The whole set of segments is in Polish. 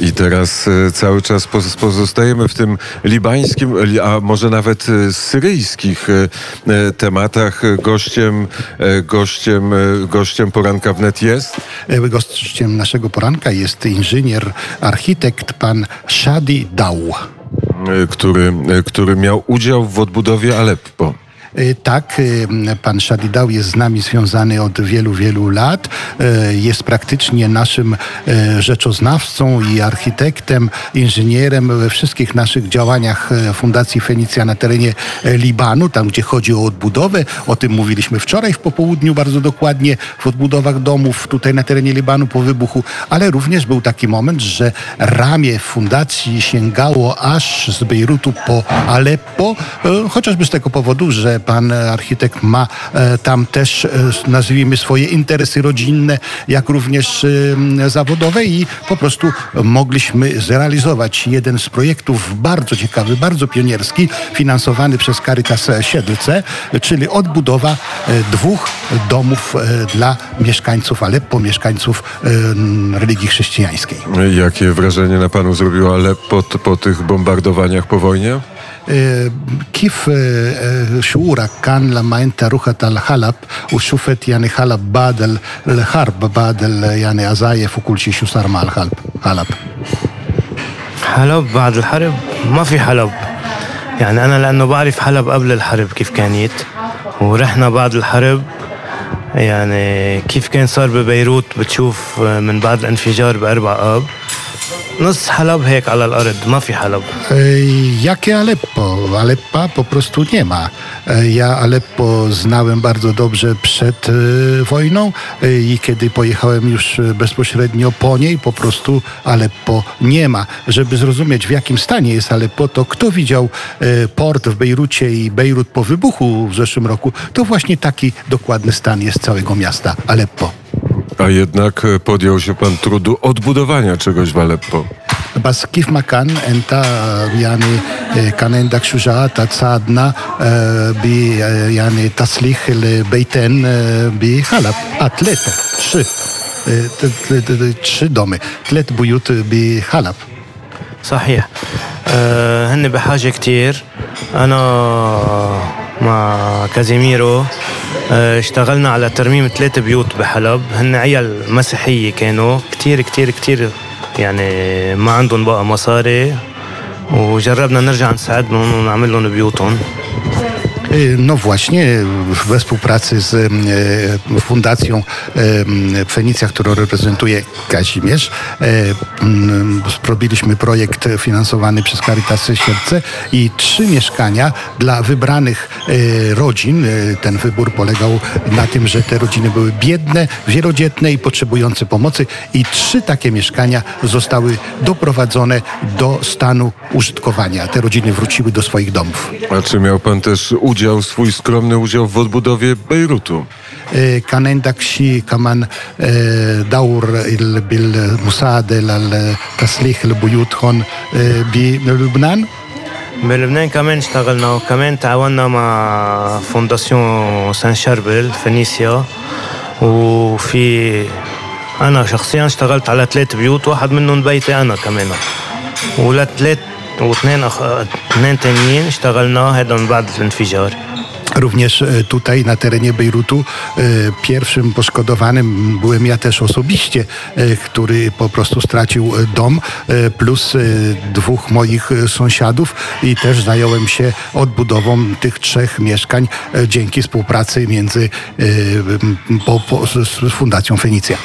I teraz e, cały czas poz- pozostajemy w tym libańskim, li- a może nawet e, syryjskich e, e, tematach. Gościem, e, gościem, e, gościem poranka wnet jest. E, Gościem naszego poranka jest inżynier, architekt pan Shadi Dał. e, który, e, który miał udział w odbudowie Aleppo. E, Tak, e, pan Szadidał jest z nami związany od wielu, wielu lat. E, Jest praktycznie naszym rzeczoznawcą i architektem, inżynierem we wszystkich naszych działaniach Fundacji Fenicja na terenie Libanu, tam gdzie chodzi o odbudowę. O tym mówiliśmy wczoraj w popołudniu bardzo dokładnie, w odbudowach domów tutaj na terenie Libanu po wybuchu, ale również był taki moment, że ramię fundacji sięgało aż z Bejrutu po Aleppo, chociażby z tego powodu, że pan architekt ma e, tam też, e, nazwijmy swoje interesy rodzinne, jak również e, zawodowe i po prostu mogliśmy zrealizować jeden z projektów bardzo ciekawy, bardzo pionierski, finansowany przez Caritas Siedlce, czyli odbudowa e, dwóch domów e, dla mieszkańców Aleppo, mieszkańców e, religii chrześcijańskiej. Jakie wrażenie na panu zrobiło Aleppo t- po tych bombardowaniach po wojnie? كيف شعورك كان لما انت رحت الحلب وشفت يعني حلب بعد الحرب بعد ال- يعني عزايف وكل شيء شو صار مع الحلب حلب حلب بعد الحرب ما في حلب يعني أنا لأنه بعرف حلب قبل الحرب كيف كانت ورحنا بعد الحرب يعني كيف كان صار ببيروت؟ بتشوف من بعد الانفجار بأربع آب. No z Halab jak Alal Oryd, ma fi Halab. Jakie Aleppo? Aleppa po prostu nie ma. Ja Aleppo znałem bardzo dobrze przed e, wojną e, i kiedy pojechałem już e, bezpośrednio po niej, po prostu Aleppo nie ma. Żeby zrozumieć w jakim stanie jest Aleppo, to kto widział port w Bejrucie i Bejrut po wybuchu w zeszłym roku, to właśnie taki dokładny stan jest całego miasta Aleppo. A jednak e, podjął się pan trudu odbudowania czegoś w Aleppo. بس كيف ما كان انت يعني كان عندك شجاعة تساعدنا ب يعني تصليح البيتين بحلب آه ثلاثة trzy trzy domy ثلاث بيوت بحلب صحيح أه هن بحاجة كتير أنا مع كازيميرو أه اشتغلنا على ترميم ثلاث بيوت بحلب. هن عيال مسيحية كانوا كتير كتير كتير يعني ما عندهم بقى مصاري. وجربنا نرجع نساعدهم ونعمل لهم بيوتهم. No właśnie, we współpracy z e, Fundacją e, Fenicja, którą reprezentuje Kazimierz, e, m, zrobiliśmy projekt finansowany przez Caritas Sierce i trzy mieszkania dla wybranych rodzin. Ten wybór polegał na tym, że te rodziny były biedne, wielodzietne i potrzebujące pomocy i trzy takie mieszkania zostały doprowadzone do stanu użytkowania. Te rodziny wróciły do swoich domów. A czy miał pan też udział, swój skromny udział w odbudowie Bejrutu? كان عندك شيء كمان دور ال- بالمساعدة لتصليح البيوت هون بلبنان بلبنان كمان اشتغلنا وكمان تعاوننا مع فونداسيون سان شربل فينيسيا وفي أنا شخصيا اشتغلت على ثلاث بيوت واحد منهم بيتي أنا كمان ولا ثلاث واثنين أخ... اثنين تانيين اشتغلنا هذا من بعد الانفجار Również e, tutaj na terenie Bejrutu e, pierwszym poszkodowanym byłem ja też osobiście, e, który po prostu stracił e, dom, e, plus e, dwóch moich e, sąsiadów i też zająłem się odbudową tych trzech mieszkań e, dzięki współpracy między e, m, po, po, z, z Fundacją Fenicja.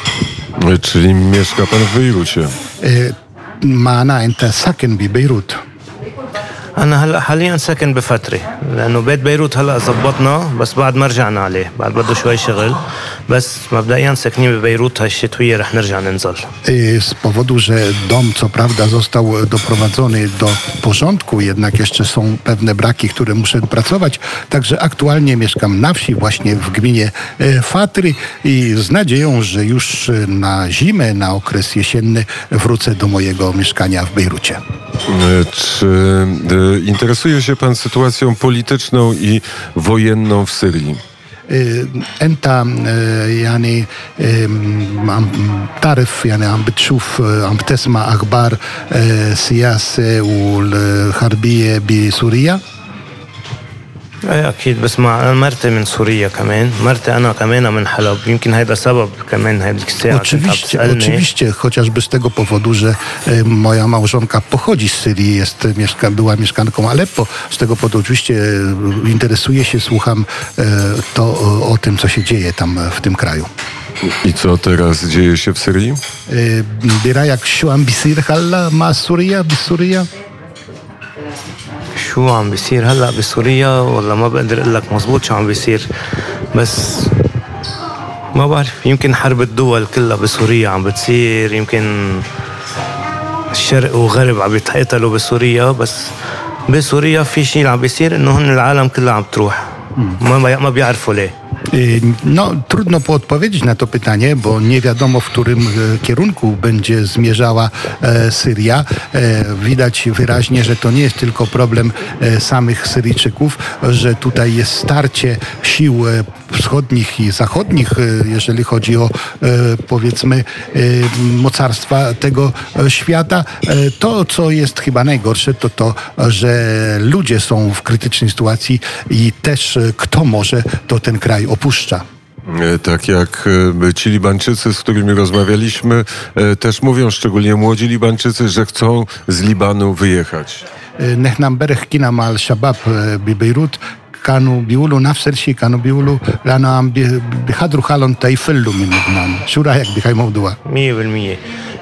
E, Czyli mieszka pan w Bejrucie. معنا انت ساكن ببيروت. انا هلا حاليا ساكن بفتره لانه بيت بيروت هلا زبطنا بس بعد ما رجعنا عليه بعد بده شوي شغل بس مبدئيا ساكنين ببيروت هالشتويه رح نرجع ننزل Y, z powodu, że dom co prawda został doprowadzony do porządku, jednak jeszcze są pewne braki, które muszę dopracować. Także aktualnie mieszkam na wsi, właśnie w gminie e, Fatry i z nadzieją, że już e, na zimę, na okres jesienny wrócę do mojego mieszkania w Bejrucie. E, Czy e, interesuje się pan sytuacją polityczną i wojenną w Syrii? انت آه، يعني آم، عم تعرف يعني عم بتشوف آه، عم بتسمع اخبار آه، السياسه والحربيه بسوريا ايه اكيد بسمع انا مرتي من سوريا كمان مرتي انا كمان من حلب يمكن هيدا سبب كمان هيديك الساعه كنت عم Oczywiście, تسألني. oczywiście, chociażby z tego powodu, że e, moja małżonka pochodzi z Syrii, jest, e, mieszka, była mieszkanką Aleppo. Z tego powodu oczywiście e, interesuję się, słucham e, to o, o tym, co się dzieje tam e, w tym kraju. I co teraz dzieje się w Syrii? E, برايك شو عم بيصير هلا مع سوريا بسوريا؟ شو عم بيصير هلأ بسوريا والله ما بقدر أقول لك مزبوط شو عم بيصير. بس ما بعرف يمكن حرب الدول كلها بسوريا عم بتصير يمكن الشرق وغرب عم يتقاتلوا بسوريا بس بسوريا في شيء عم بيصير إنه هن العالم كلها عم تروح. ما ما بيعرفوا ليه. No, trudno odpowiedzieć na to pytanie, bo nie wiadomo, w którym e, kierunku będzie zmierzała e, Syria. E, Widać wyraźnie, że to nie jest tylko problem samych Syryjczyków, że tutaj jest starcie sił wschodnich i zachodnich, e, jeżeli chodzi o e, powiedzmy e, mocarstwa tego e, świata. E, To, co jest chyba najgorsze, to to, że ludzie są w krytycznej sytuacji i też e, kto może, to ten kraj opuszcza. E, Tak jak e, ci Libańczycy, z którymi rozmawialiśmy, e, też mówią, szczególnie młodzi Libańczycy, że chcą z Libanu wyjechać. نحن امبارح حكينا مع الشباب ببيروت كانوا بيقولوا نفس الشيء كانوا بيقولوا لأنه عم بي- بيحضروا حالهم تيفلوا من لبنان. شو رأيك بهاي الموضوع مية بالمية.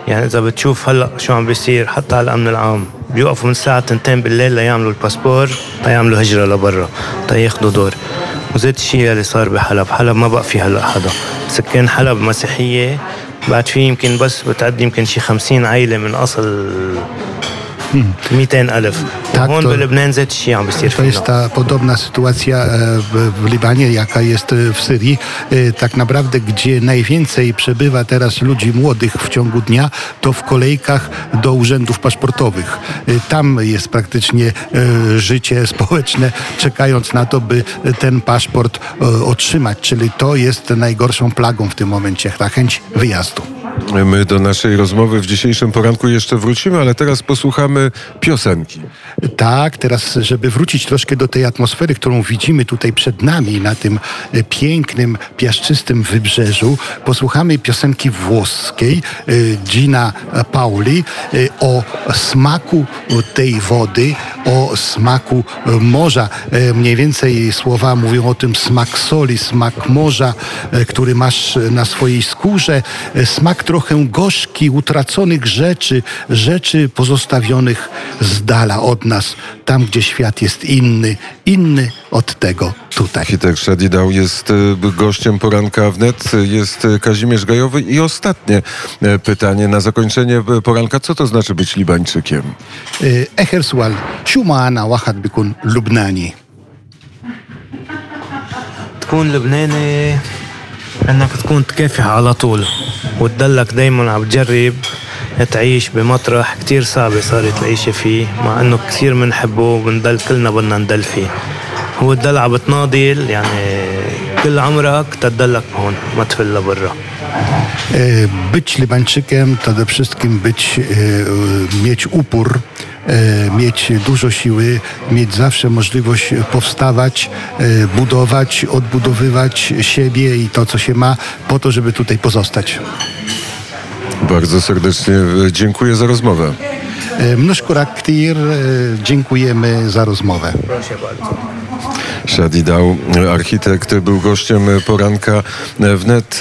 يعني إذا بتشوف هلأ شو عم بيصير حتى على الأمن العام بيوقفوا من الساعة تنتين بالليل ليعملوا الباسبور ليعملوا هجرة لبرا تياخدوا دور. وزيت الشيء اللي صار بحلب. حلب ما بقى في هلأ حدا. سكان حلب مسيحية بعد في يمكن بس بتعدي يمكن شي خمسين عائلة من أصل 200,000. Tak, to, To jest ta podobna sytuacja e, w, w Libanie, jaka jest e, w Syrii. E, tak naprawdę, gdzie najwięcej przebywa teraz ludzi młodych w ciągu dnia, to w kolejkach do urzędów paszportowych. Tam jest praktycznie życie społeczne, czekając na to, by ten paszport otrzymać. Czyli to jest najgorszą plagą w tym momencie, ta chęć wyjazdu. My do naszej rozmowy w dzisiejszym poranku jeszcze wrócimy, ale teraz posłuchamy piosenki. Tak, teraz, żeby wrócić troszkę do tej atmosfery, którą widzimy tutaj przed nami, na tym e, pięknym, piaszczystym wybrzeżu, posłuchamy piosenki włoskiej e, Gina Pauli e, o smaku tej wody, o smaku morza. Mniej więcej słowa mówią o tym smak soli, smak morza, który masz na swojej skórze, smak trochę gorzki, utraconych rzeczy, rzeczy pozostawionych z dala od nas, tam gdzie świat jest inny, inny od tego tutaj. Architekt Szadidał jest e, gościem poranka wnet, jest e, Kazimierz Gajowy i ostatnie e, pytanie na zakończenie e, poranka. Co to znaczy być Libańczykiem? E, آخر سؤال شو معنى واحد بيكون لبناني؟ تكون لبناني إنك تكون تكافح على طول وتدلك دايما عم تجرب تعيش بمطرح كتير صعبة صارت العيشة فيه مع إنه كثير بنحبه وبنضل كلنا بدنا ندل فيه. هو الدلع بتناضل يعني كل عمرك تدلك هون ما تفل لبرا Być Libańczykiem to przede wszystkim być, mieć dużo siły, mieć zawsze możliwość powstawać, e, budować, odbudowywać siebie i to, co się ma, po to, żeby tutaj pozostać. Bardzo serdecznie e, dziękuję za rozmowę. E, Mnuszkura Ktir, e, dziękujemy za rozmowę. Szadidał, architekt, był gościem poranka wnet.